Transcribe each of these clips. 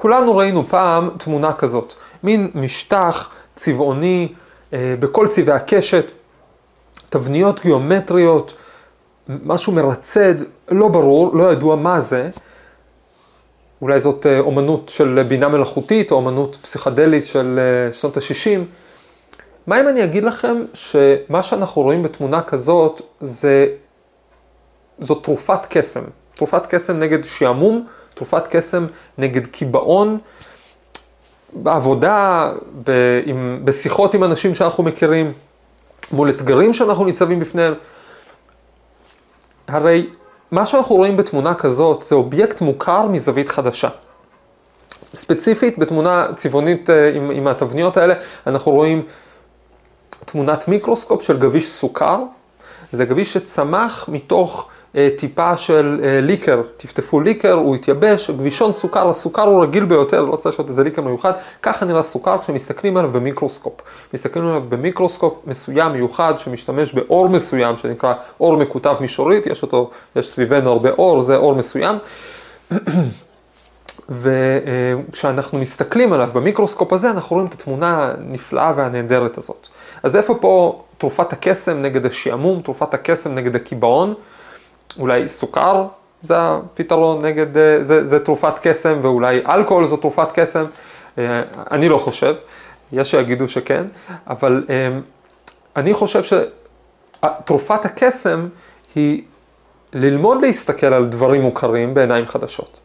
כולנו ראינו פעם תמונה כזאת, מין משטח צבעוני אה, בכל צבעי הקשת, תבניות גיאומטריות, משהו מרצד, לא ברור, לא ידוע מה זה. אולי זאת אה, אומנות של בינה מלאכותית או אומנות פסיכדלית של אה, שנות ה-60. מה אם אני אגיד לכם שמה שאנחנו רואים בתמונה כזאת זה, זאת תרופת קסם. תרופת קסם נגד שעמום, תרופת קסם נגד קיבעון. בעבודה, ב, עם, בשיחות עם אנשים שאנחנו מכירים, מול אתגרים שאנחנו ניצבים בפניהם. הרי מה שאנחנו רואים בתמונה כזאת זה אובייקט מוכר מזווית חדשה. ספציפית, בתמונה צבעונית אה, עם, עם התבניות האלה, אנחנו רואים תמונת מיקרוסקופ של גביש סוכר. זה גביש שצמח מתוך טיפה של אה, ליקר, טפטפו ליקר, הוא התייבש, גבישון סוכר, הסוכר הוא רגיל ביותר, לא צריך להיות איזה ליקר מיוחד, ככה נראה סוכר כשמסתכלים עליו במיקרוסקופ. מסתכלים עליו במיקרוסקופ מסוים, מיוחד, שמשתמש באור מסוים, שנקרא אור מקוטב מישורית, יש אותו, יש סביבנו הרבה אור, זה אור מסוים. וכשאנחנו מסתכלים עליו במיקרוסקופ הזה, אנחנו רואים את התמונה הנפלאה והנהדרת הזאת. אז איפה פה תרופת הקסם נגד השעמום, תרופת הקסם נגד הקיבעון? אולי סוכר זה הפתרון נגד, אה, זה, זה תרופת קסם, ואולי אלכוהול זו תרופת קסם. אה, אני לא חושב, יש שיגידו שכן, אבל אה, אני חושב שתרופת הקסם היא ללמוד להסתכל על דברים מוכרים בעיניים חדשות.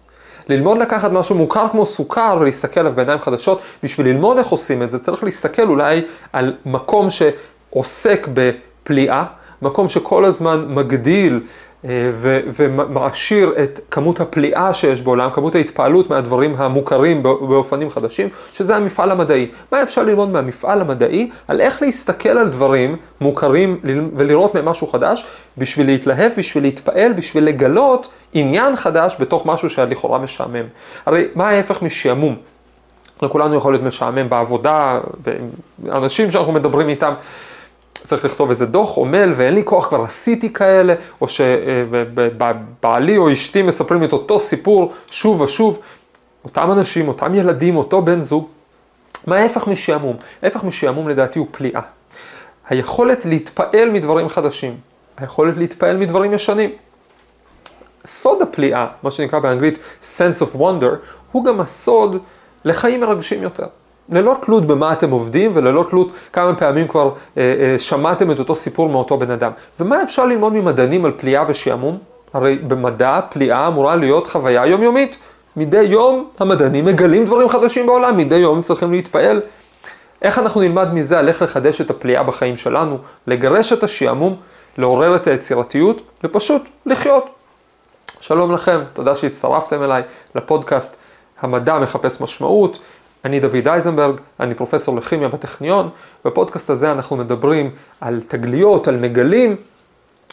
ללמוד לקחת משהו מוכר כמו סוכר ולהסתכל עליו בעיניים חדשות, בשביל ללמוד איך עושים את זה צריך להסתכל אולי על מקום שעוסק בפליאה, מקום שכל הזמן מגדיל אה, ומעשיר את כמות הפליאה שיש בעולם, כמות ההתפעלות מהדברים המוכרים באופנים חדשים, שזה המפעל המדעי. מה אפשר ללמוד מהמפעל המדעי? על איך להסתכל על דברים מוכרים ולראות מהם משהו חדש, בשביל להתלהב, בשביל להתפעל, בשביל לגלות עניין חדש בתוך משהו שהיה לכאורה משעמם. הרי מה ההפך משעמום? לכולנו יכול להיות משעמם בעבודה, אנשים שאנחנו מדברים איתם. צריך לכתוב איזה דוח או מייל ואין לי כוח, כבר עשיתי כאלה, או שבעלי או אשתי מספרים את אותו סיפור שוב ושוב, אותם אנשים, אותם ילדים, אותו בן זוג, מה ההפך משעמום? ההפך משעמום לדעתי הוא פליאה. היכולת להתפעל מדברים חדשים, היכולת להתפעל מדברים ישנים. סוד הפליאה, מה שנקרא באנגלית sense of wonder, הוא גם הסוד לחיים מרגשים יותר. ללא תלות במה אתם עובדים וללא תלות כמה פעמים כבר אה, אה, שמעתם את אותו סיפור מאותו בן אדם. ומה אפשר ללמוד ממדענים על פליאה ושעמום? הרי במדע פליאה אמורה להיות חוויה יומיומית. מדי יום המדענים מגלים דברים חדשים בעולם, מדי יום צריכים להתפעל. איך אנחנו נלמד מזה על איך לחדש את הפליאה בחיים שלנו, לגרש את השעמום, לעורר את היצירתיות ופשוט לחיות. שלום לכם, תודה שהצטרפתם אליי לפודקאסט המדע מחפש משמעות. אני דוד אייזנברג, אני פרופסור לכימיה בטכניון. בפודקאסט הזה אנחנו מדברים על תגליות, על מגלים,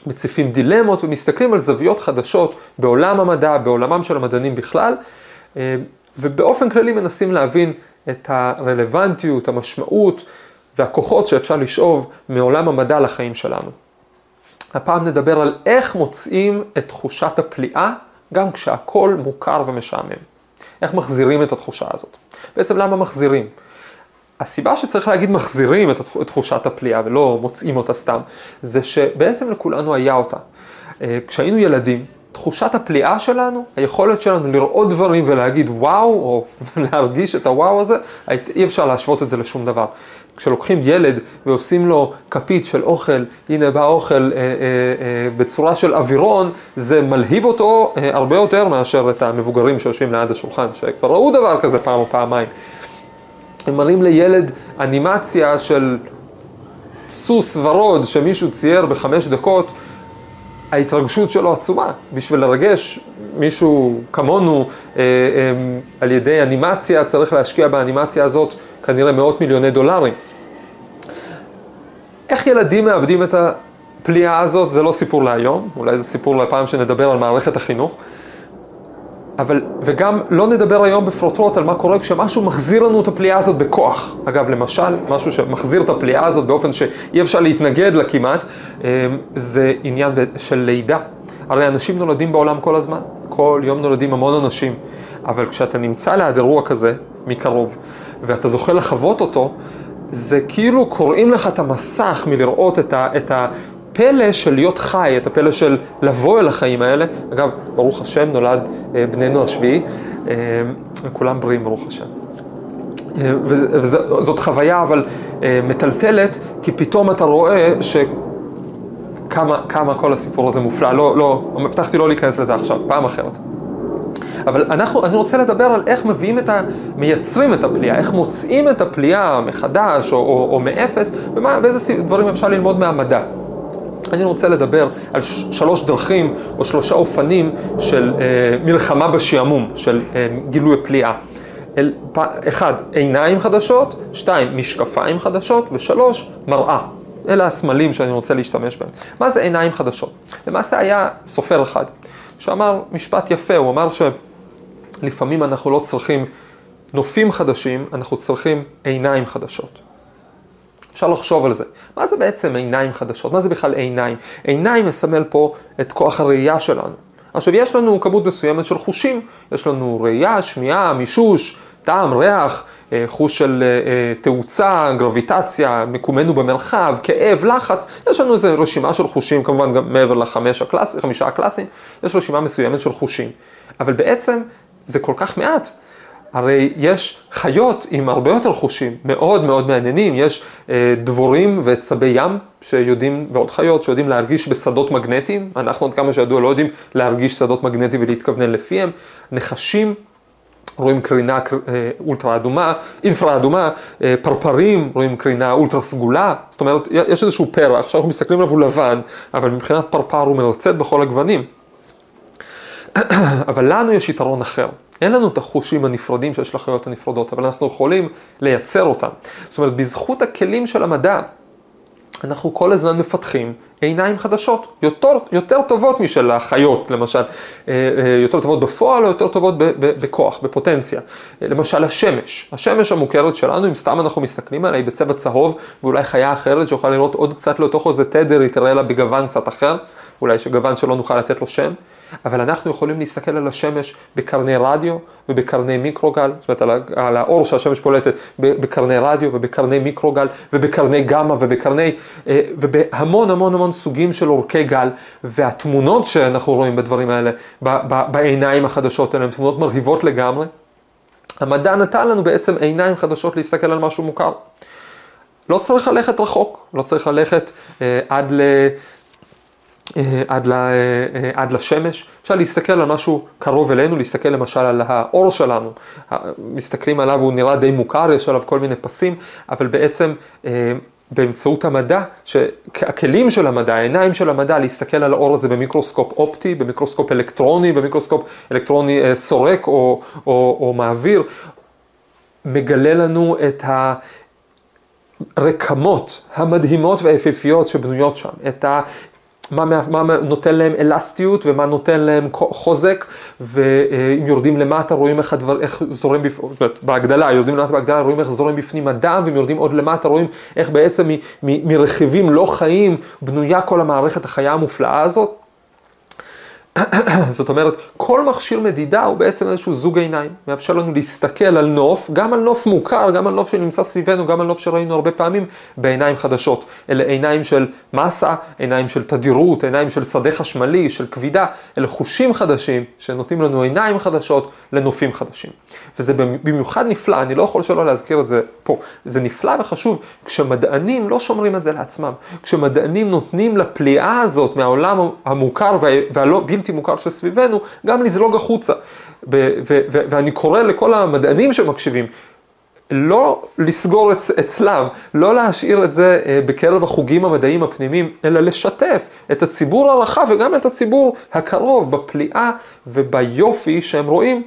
מציפים דילמות ומסתכלים על זוויות חדשות בעולם המדע, בעולמם של המדענים בכלל, אה, ובאופן כללי מנסים להבין את הרלוונטיות, המשמעות והכוחות שאפשר לשאוב מעולם המדע לחיים שלנו. הפעם נדבר על איך מוצאים את תחושת הפליאה גם כשהכול מוכר ומשעמם. איך מחזירים את התחושה הזאת. בעצם למה מחזירים? הסיבה שצריך להגיד מחזירים את תחושת הפליאה ולא מוצאים אותה סתם, זה שבעצם לכולנו היה אותה. אה, כשהיינו ילדים, תחושת הפליאה שלנו, היכולת שלנו לראות דברים ולהגיד וואו, או להרגיש את הוואו הזה, אי אפשר להשוות את זה לשום דבר. כשלוקחים ילד ועושים לו כפית של אוכל, הנה בא אוכל אה, אה, אה, בצורה של אווירון, זה מלהיב אותו אה, הרבה יותר מאשר את המבוגרים שיושבים ליד השולחן, שכבר ראו דבר כזה פעם או פעמיים. הם מראים לילד אנימציה של סוס ורוד שמישהו צייר בחמש דקות, ההתרגשות שלו עצומה. בשביל לרגש מישהו כמונו אה, אה, על ידי אנימציה, צריך להשקיע באנימציה הזאת כנראה מאות מיליוני דולרים. איך ילדים מאבדים את הפליאה הזאת, זה לא סיפור להיום, אולי זה סיפור לפעם שנדבר על מערכת החינוך. אבל, וגם לא נדבר היום בפרוטרוט על מה קורה כשמשהו מחזיר לנו את הפליאה הזאת בכוח. אגב, למשל, משהו שמחזיר את הפליאה הזאת באופן שאי אפשר להתנגד לה כמעט, אמ, זה עניין של לידה. הרי אנשים נולדים בעולם כל הזמן, כל יום נולדים המון אנשים. אבל כשאתה נמצא ליד אירוע כזה, מקרוב, ואתה זוכה לחוות אותו, זה כאילו קוראים לך את המסך מלראות את, ה, את הפלא של להיות חי, את הפלא של לבוא אל החיים האלה. אגב, ברוך השם, נולד אה, בנינו השביעי, אה, וכולם בריאים, ברוך השם. אה, וזאת חוויה אבל אה, מטלטלת, כי פתאום אתה רואה שכמה כל הסיפור הזה מופלא. לא, לא, הבטחתי לא להיכנס לזה עכשיו, פעם אחרת. אבל אנחנו, אני רוצה לדבר על איך מביאים את ה... מייצרים את הפליאה, איך מוצאים את הפליאה מחדש או, או, או מאפס, ומה, ואיזה דברים אפשר ללמוד מהמדע. אני רוצה לדבר על שלוש דרכים או שלושה אופנים של אה, מלחמה בשעמום, של אה, גילוי פליאה. אל, פ, אחד, עיניים חדשות, שתיים, משקפיים חדשות, ושלוש, מראה. אלה הסמלים שאני רוצה להשתמש בהם. מה זה עיניים חדשות? למעשה היה סופר אחד שאמר משפט יפה, הוא אמר שלפעמים אנחנו לא צריכים נופים חדשים, אנחנו צריכים עיניים חדשות. אפשר לחשוב על זה. מה זה בעצם עיניים חדשות? מה זה בכלל עיניים? עיניים מסמל פה את כוח הראייה שלנו. עכשיו, יש לנו כמות מסוימת של חושים. יש לנו ראייה, שמיעה, מישוש, טעם, ריח, אה, חוש של אה, אה, תאוצה, גרביטציה, מקומנו במרחב, כאב, לחץ. יש לנו איזו רשימה של חושים, כמובן גם מעבר לחמישה הקלאס, הקלאסים, יש רשימה מסוימת של חושים. אבל בעצם זה כל כך מעט. הרי יש חיות עם הרבה יותר חושים, מאוד מאוד מעניינים, יש אה, דבורים וצבי ים שיודעים, ועוד חיות שיודעים להרגיש בשדות מגנטיים, אנחנו עד כמה שידוע לא יודעים להרגיש שדות מגנטיים ולהתכוונן לפיהם, נחשים רואים קרינה אה, אולטרה אדומה, אינפרה אדומה, אה, פרפרים רואים קרינה אולטרה סגולה, זאת אומרת יש איזשהו פרח. שאנחנו מסתכלים עליו הוא לבן, אבל מבחינת פרפר הוא מרצד בכל הגוונים. אבל לנו יש יתרון אחר. אין לנו את החושים הנפרדים שיש לחיות הנפרדות, אבל אנחנו יכולים לייצר אותם. זאת אומרת, בזכות הכלים של המדע, אנחנו כל הזמן מפתחים עיניים חדשות, יותר, יותר טובות משל החיות, למשל, אה, אה, יותר טובות בפועל או יותר טובות בכוח, בפוטנציה. אה, למשל השמש, השמש המוכרת שלנו, אם סתם אנחנו מסתכלים עליה, היא בצבע צהוב, ואולי חיה אחרת שיכולה לראות עוד קצת לתוך איזה תדר, היא תראה לה בגוון קצת אחר, אולי שגוון שלא נוכל לתת לו שם. אבל אנחנו יכולים להסתכל על השמש בקרני רדיו ובקרני מיקרוגל, זאת אומרת על האור שהשמש פולטת בקרני רדיו ובקרני מיקרוגל ובקרני גמא ובקרני, אה, ובהמון המון המון סוגים של אורכי גל, והתמונות שאנחנו רואים בדברים האלה, בעיניים החדשות האלה, הן תמונות מרהיבות לגמרי. המדע נתן לנו בעצם עיניים חדשות להסתכל על משהו מוכר. לא צריך ללכת רחוק, לא צריך ללכת אה, עד ל... אה, עד, ל, אה, אה, עד לשמש, אפשר להסתכל על משהו קרוב אלינו, להסתכל למשל על האור שלנו, מסתכלים עליו, הוא נראה די מוכר, יש עליו כל מיני פסים, אבל בעצם באמצעות המדע, הכלים של המדע, העיניים של המדע, להסתכל על האור הזה במיקרוסקופ אופטי, במיקרוסקופ אלקטרוני, במיקרוסקופ אלקטרוני סורק או, או, או מעביר, מגלה לנו את הרקמות המדהימות והיפיפיות שבנויות שם, את מה, מה נותן להם אלסטיות ומה נותן להם חוזק, ואם יורדים למטה רואים איך, הדבר, איך זורם, בפ... בהגדלה, יורדים למטה בהגדלה רואים איך זורם בפנים הדם, ואם יורדים עוד למטה רואים איך בעצם מ, מ, מרכיבים לא חיים בנויה כל המערכת החיה המופלאה הזאת. זאת אומרת, כל מכשיר מדידה הוא בעצם איזשהו זוג עיניים, מאפשר לנו להסתכל על נוף, גם על נוף מוכר, גם על נוף שנמצא סביבנו, גם על נוף שראינו הרבה פעמים, בעיניים חדשות. אלה עיניים של מסה, עיניים של תדירות, עיניים של שדה חשמלי, של כבידה, אלה חושים חדשים שנותנים לנו עיניים חדשות לנופים חדשים. וזה במיוחד נפלא, אני לא יכול שלא להזכיר את זה פה. זה נפלא וחשוב כשמדענים לא שומרים את זה לעצמם, כשמדענים נותנים לפליאה הזאת מהעולם המוכר והלא בלתי מוכר שסביבנו, גם לזלוג החוצה. ואני קורא לכל המדענים שמקשיבים, לא לסגור אצ- אצלם, לא להשאיר את זה אה, בקרב החוגים המדעיים הפנימיים, אלא לשתף את הציבור הרחב וגם את הציבור הקרוב בפליאה וביופי שהם רואים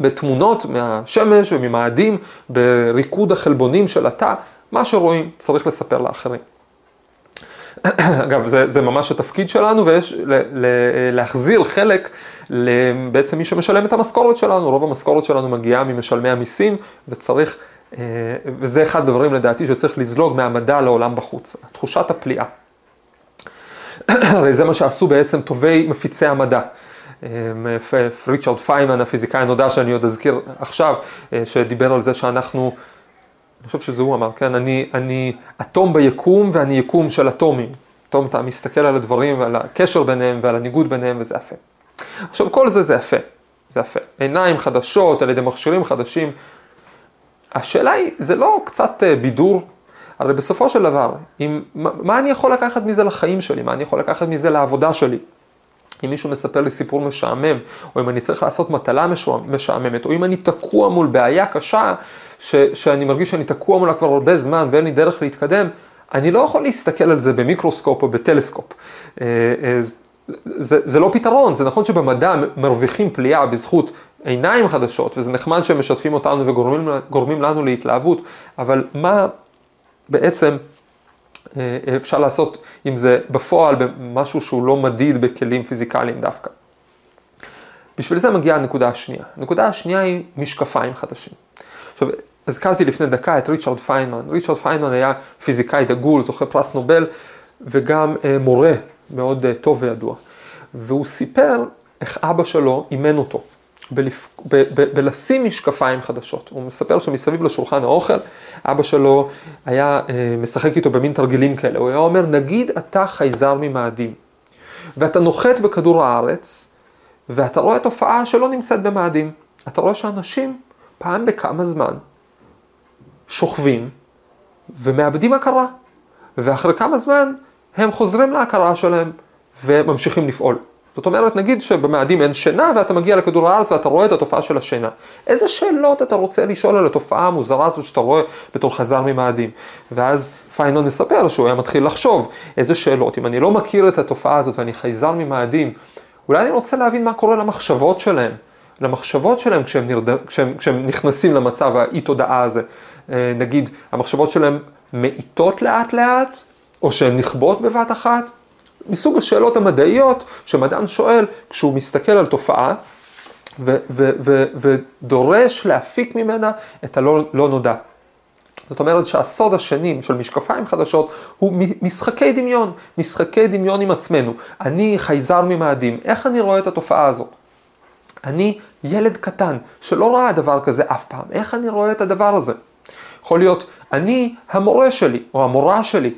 בתמונות מהשמש וממאדים, בריקוד החלבונים של התא, מה שרואים צריך לספר לאחרים. אגב, זה, זה ממש התפקיד שלנו, ויש ל, ל, להחזיר חלק בעצם מי שמשלם את המשכורת שלנו. רוב המשכורת שלנו מגיעה ממשלמי המיסים, וצריך, אה, וזה אחד הדברים לדעתי שצריך לזלוג מהמדע לעולם בחוץ, תחושת הפליאה. הרי זה מה שעשו בעצם טובי מפיצי המדע. ריצ'רד פיימן, הפיזיקאי הנודע שאני עוד אזכיר עכשיו, שדיבר על זה שאנחנו, אני חושב שזה הוא אמר, כן, אני, אני אטום ביקום ואני יקום של אטומים. פתאום אתה מסתכל על הדברים ועל הקשר ביניהם ועל הניגוד ביניהם וזה יפה. עכשיו כל זה זה יפה, זה יפה. עיניים חדשות על ידי מכשירים חדשים. השאלה היא, זה לא קצת בידור? הרי בסופו של דבר, אם, מה, מה אני יכול לקחת מזה לחיים שלי? מה אני יכול לקחת מזה לעבודה שלי? אם מישהו מספר לי סיפור משעמם, או אם אני צריך לעשות מטלה משעממת, או אם אני תקוע מול בעיה קשה, ש, שאני מרגיש שאני תקוע מולה כבר הרבה זמן ואין לי דרך להתקדם, אני לא יכול להסתכל על זה במיקרוסקופ או בטלסקופ. אה, אה, זה, זה לא פתרון, זה נכון שבמדע מרוויחים פליאה בזכות עיניים חדשות, וזה נחמד שהם משתפים אותנו וגורמים לנו להתלהבות, אבל מה בעצם אה, אפשר לעשות עם זה בפועל במשהו שהוא לא מדיד בכלים פיזיקליים דווקא? בשביל זה מגיעה הנקודה השנייה. הנקודה השנייה היא משקפיים חדשים. עכשיו, הזכרתי לפני דקה את ריצ'רד פיינמן. ריצ'רד פיינמן היה פיזיקאי דגול, זוכה פרס נובל, וגם אה, מורה מאוד אה, טוב וידוע. והוא סיפר איך אבא שלו אימן אותו, בלפ... ב... ב... בלשים משקפיים חדשות. הוא מספר שמסביב לשולחן האוכל, אבא שלו היה אה, משחק איתו במין תרגילים כאלה. הוא היה אומר, נגיד אתה חייזר ממאדים, ואתה נוחת בכדור הארץ, ואתה רואה תופעה שלא נמצאת במאדים. אתה רואה שאנשים פעם בכמה זמן שוכבים ומאבדים הכרה, ואחרי כמה זמן הם חוזרים להכרה שלהם וממשיכים לפעול. זאת אומרת, נגיד שבמאדים אין שינה ואתה מגיע לכדור הארץ ואתה רואה את התופעה של השינה. איזה שאלות אתה רוצה לשאול על התופעה המוזרה הזאת שאתה רואה בתור חזר ממאדים? ואז פיינון מספר שהוא היה מתחיל לחשוב איזה שאלות. אם אני לא מכיר את התופעה הזאת ואני חייזר ממאדים, אולי אני רוצה להבין מה קורה למחשבות שלהם. למחשבות שלהם כשהם, נרד... כשהם, כשהם נכנסים למצב האי תודעה הזה. אה, נגיד, המחשבות שלהם מאיטות לאט לאט, או שהן נכבות בבת אחת, מסוג השאלות המדעיות שמדען שואל כשהוא מסתכל על תופעה ו- ו- ו- ודורש להפיק ממנה את הלא לא נודע. זאת אומרת שהסוד השני של משקפיים חדשות הוא משחקי דמיון, משחקי דמיון עם עצמנו. אני חייזר ממאדים, איך אני רואה את התופעה הזאת? אני ילד קטן שלא ראה דבר כזה אף פעם, איך אני רואה את הדבר הזה? יכול להיות, אני המורה שלי או המורה שלי,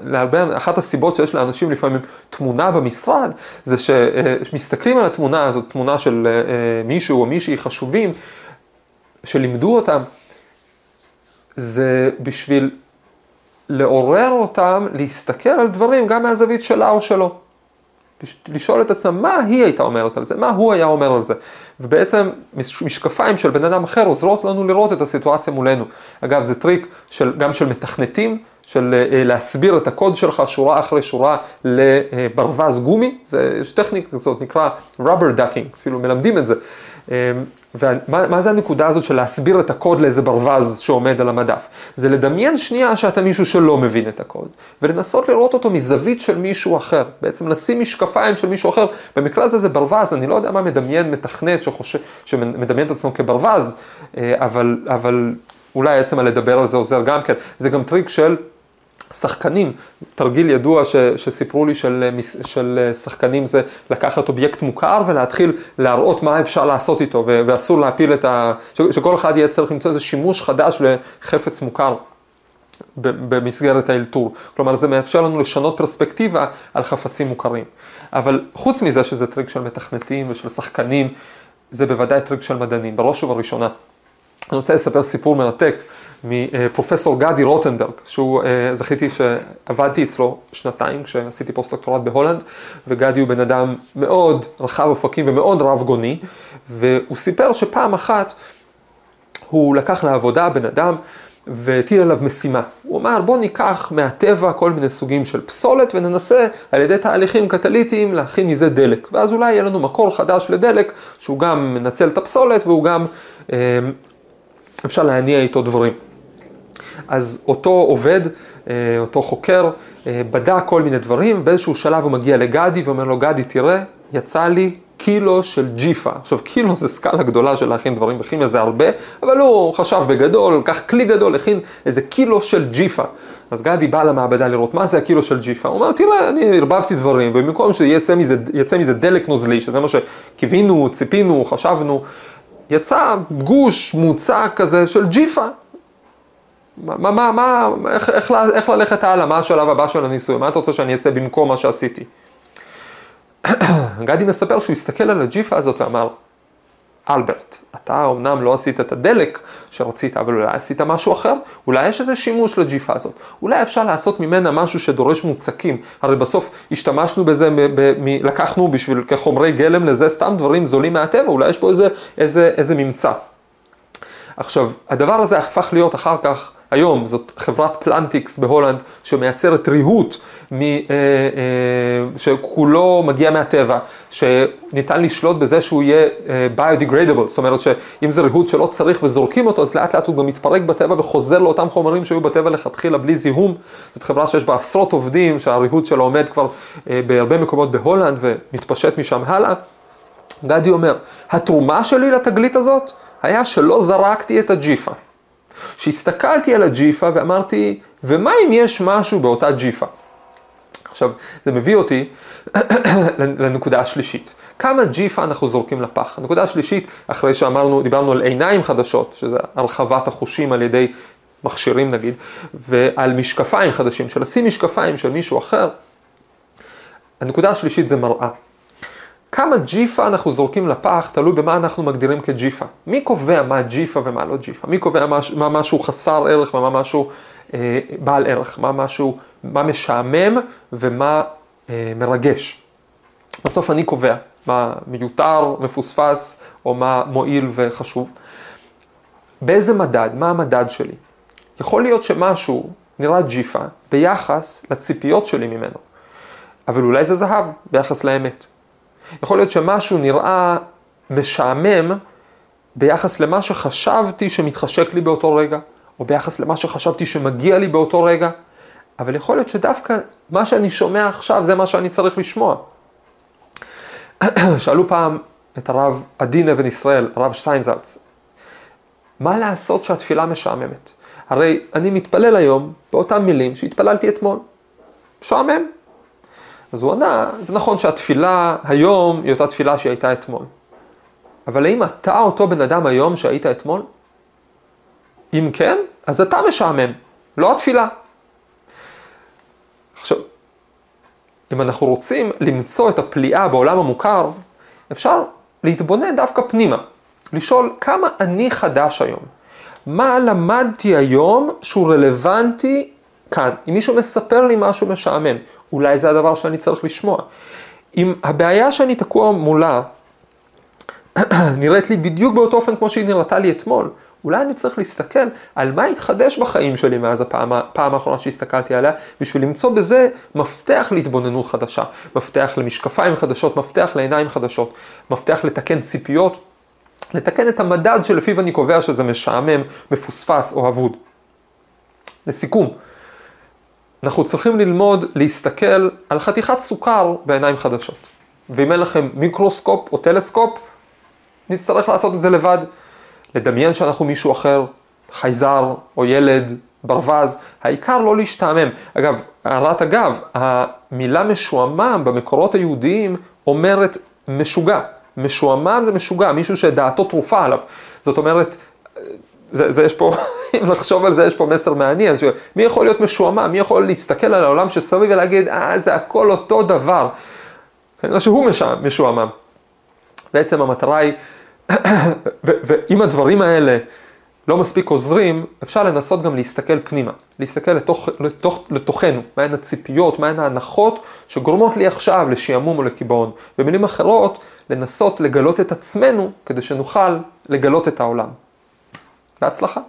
להרבה, אחת הסיבות שיש לאנשים לפעמים תמונה במשרד, זה שמסתכלים על התמונה הזאת, תמונה של אה, מישהו או מישהי חשובים, שלימדו אותם, זה בשביל לעורר אותם להסתכל על דברים גם מהזווית שלה או שלו. לשאול את עצמם מה היא הייתה אומרת על זה, מה הוא היה אומר על זה. ובעצם משקפיים של בן אדם אחר עוזרות לנו לראות את הסיטואציה מולנו. אגב, זה טריק של, גם של מתכנתים, של אה, להסביר את הקוד שלך שורה אחרי שורה לברווז גומי, זה, יש טכניקה כזאת, נקרא rubber ducking, אפילו מלמדים את זה. אמ, ומה זה הנקודה הזאת של להסביר את הקוד לאיזה ברווז שעומד על המדף? זה לדמיין שנייה שאתה מישהו שלא מבין את הקוד, ולנסות לראות אותו מזווית של מישהו אחר, בעצם לשים משקפיים של מישהו אחר, במקרה הזה זה ברווז, אני לא יודע מה מדמיין מתכנת שחושב, שמדמיין את עצמו כברווז, אה, אבל, אבל אולי עצם הלדבר על זה עוזר גם כן, זה גם טריק של שחקנים, תרגיל ידוע ש, שסיפרו לי של, של שחקנים זה לקחת אובייקט מוכר ולהתחיל להראות מה אפשר לעשות איתו ו, ואסור להפיל את ה... שכל אחד יהיה צריך למצוא איזה שימוש חדש לחפץ מוכר במסגרת האלתור. כלומר זה מאפשר לנו לשנות פרספקטיבה על חפצים מוכרים. אבל חוץ מזה שזה טריק של מתכנתים ושל שחקנים, זה בוודאי טריק של מדענים, בראש ובראשונה. אני רוצה לספר סיפור מרתק. מפרופסור גדי רוטנברג, שהוא, אה, זכיתי שעבדתי אצלו שנתיים כשעשיתי פוסט-דוקטורט בהולנד, וגדי הוא בן אדם מאוד רחב אופקים ומאוד רב גוני, והוא סיפר שפעם אחת הוא לקח לעבודה בן אדם והטיל עליו משימה. הוא אמר בוא ניקח מהטבע כל מיני סוגים של פסולת וננסה על ידי תהליכים קטליטיים להכין מזה דלק. ואז אולי יהיה לנו מקור חדש לדלק שהוא גם מנצל את הפסולת והוא גם אה, אפשר להניע איתו דברים. אז אותו עובד, אה, אותו חוקר, אה, בדק כל מיני דברים, באיזשהו שלב הוא מגיע לגדי ואומר לו, גדי, תראה, יצא לי קילו של ג'יפה. עכשיו, קילו זה סקאלה גדולה של להכין דברים בכימיה, זה הרבה, אבל הוא חשב בגדול, לקח כלי גדול, הכין איזה קילו של ג'יפה. אז גדי בא למעבדה לראות מה זה הקילו של ג'יפה. הוא אמר, תראה, אני ערבבתי דברים, ובמקום שיצא מזה, מזה דלק נוזלי, שזה מה שקיווינו, ציפינו, חשבנו, יצא גוש מוצק כזה של ג'יפה. מה, מה, מה, איך, איך, איך ללכת הלאה, מה השלב הבא של הניסוי, מה אתה רוצה שאני אעשה במקום מה שעשיתי? גדי מספר שהוא הסתכל על הג'יפה הזאת ואמר, אלברט, אתה אמנם לא עשית את הדלק שרצית, אבל אולי עשית משהו אחר? אולי יש איזה שימוש לג'יפה הזאת? אולי אפשר לעשות ממנה משהו שדורש מוצקים? הרי בסוף השתמשנו בזה, ב- ב- לקחנו בשביל כחומרי גלם לזה סתם דברים זולים מהטבע, אולי יש פה איזה, איזה, איזה ממצא. עכשיו, הדבר הזה הפך להיות אחר כך היום זאת חברת פלנטיקס בהולנד שמייצרת ריהוט אה, אה, שכולו מגיע מהטבע, שניתן לשלוט בזה שהוא יהיה אה, biodegradable, זאת אומרת שאם זה ריהוט שלא צריך וזורקים אותו, אז לאט לאט הוא גם מתפרק בטבע וחוזר לאותם חומרים שהיו בטבע לכתחילה בלי זיהום. זאת חברה שיש בה עשרות עובדים, שהריהוט שלה עומד כבר אה, בהרבה מקומות בהולנד ומתפשט משם הלאה. גדי אומר, התרומה שלי לתגלית הזאת היה שלא זרקתי את הג'יפה. שהסתכלתי על הג'יפה ואמרתי, ומה אם יש משהו באותה ג'יפה? עכשיו, זה מביא אותי לנקודה השלישית. כמה ג'יפה אנחנו זורקים לפח? הנקודה השלישית, אחרי שאמרנו, דיברנו על עיניים חדשות, שזה הרחבת החושים על ידי מכשירים נגיד, ועל משקפיים חדשים, של לשים משקפיים של מישהו אחר, הנקודה השלישית זה מראה. כמה ג'יפה אנחנו זורקים לפח, תלוי במה אנחנו מגדירים כג'יפה. מי קובע מה ג'יפה ומה לא ג'יפה? מי קובע מה, מה משהו חסר ערך ומה משהו אה, בעל ערך? מה משהו, מה משעמם ומה אה, מרגש? בסוף אני קובע מה מיותר, מפוספס או מה מועיל וחשוב. באיזה מדד? מה המדד שלי? יכול להיות שמשהו נראה ג'יפה ביחס לציפיות שלי ממנו, אבל אולי זה זהב ביחס לאמת. יכול להיות שמשהו נראה משעמם ביחס למה שחשבתי שמתחשק לי באותו רגע, או ביחס למה שחשבתי שמגיע לי באותו רגע, אבל יכול להיות שדווקא מה שאני שומע עכשיו זה מה שאני צריך לשמוע. שאלו פעם את הרב עדין אבן ישראל, הרב שטיינזלץ, מה לעשות שהתפילה משעממת? הרי אני מתפלל היום באותם מילים שהתפללתי אתמול. משעמם, אז הוא ענה, זה נכון שהתפילה היום היא אותה תפילה שהייתה אתמול. אבל האם אתה אותו בן אדם היום שהיית אתמול? אם כן, אז אתה משעמם, לא התפילה. עכשיו, אם אנחנו רוצים למצוא את הפליאה בעולם המוכר, אפשר להתבונן דווקא פנימה, לשאול כמה אני חדש היום, מה למדתי היום שהוא רלוונטי כאן. אם מישהו מספר לי משהו משעמם, אולי זה הדבר שאני צריך לשמוע. אם הבעיה שאני תקוע מולה נראית לי בדיוק באותו אופן כמו שהיא נראתה לי אתמול, אולי אני צריך להסתכל על מה התחדש בחיים שלי מאז הפעם, האחרונה שהסתכלתי עליה, בשביל למצוא בזה מפתח להתבוננות חדשה, מפתח למשקפיים חדשות, מפתח לעיניים חדשות, מפתח לתקן ציפיות, לתקן את המדד שלפיו אני קובע שזה משעמם, מפוספס או אבוד. לסיכום, אנחנו צריכים ללמוד להסתכל על חתיכת סוכר בעיניים חדשות. ואם אין לכם מיקרוסקופ או טלסקופ, נצטרך לעשות את זה לבד. לדמיין שאנחנו מישהו אחר, חייזר או ילד, ברווז, העיקר לא להשתעמם. אגב, הערת אגב, המילה משועמם במקורות היהודיים אומרת משוגע. משועמם זה משוגע, מישהו שדעתו תרופה עליו. זאת אומרת, זה, זה יש פה, אם לחשוב על זה, יש פה מסר מעניין, שמי יכול להיות משועמם, מי יכול להסתכל על העולם שסביב ולהגיד, אה, זה הכל אותו דבר. כנראה שהוא משועמם. בעצם המטרה היא, ואם הדברים האלה לא מספיק עוזרים, אפשר לנסות גם להסתכל פנימה, להסתכל לתוך, לתוך, לתוכנו, מהן הציפיות, מהן ההנחות שגורמות לי עכשיו לשעמום או לקיבעון. במילים אחרות, לנסות לגלות את עצמנו כדי שנוכל לגלות את העולם. בהצלחה.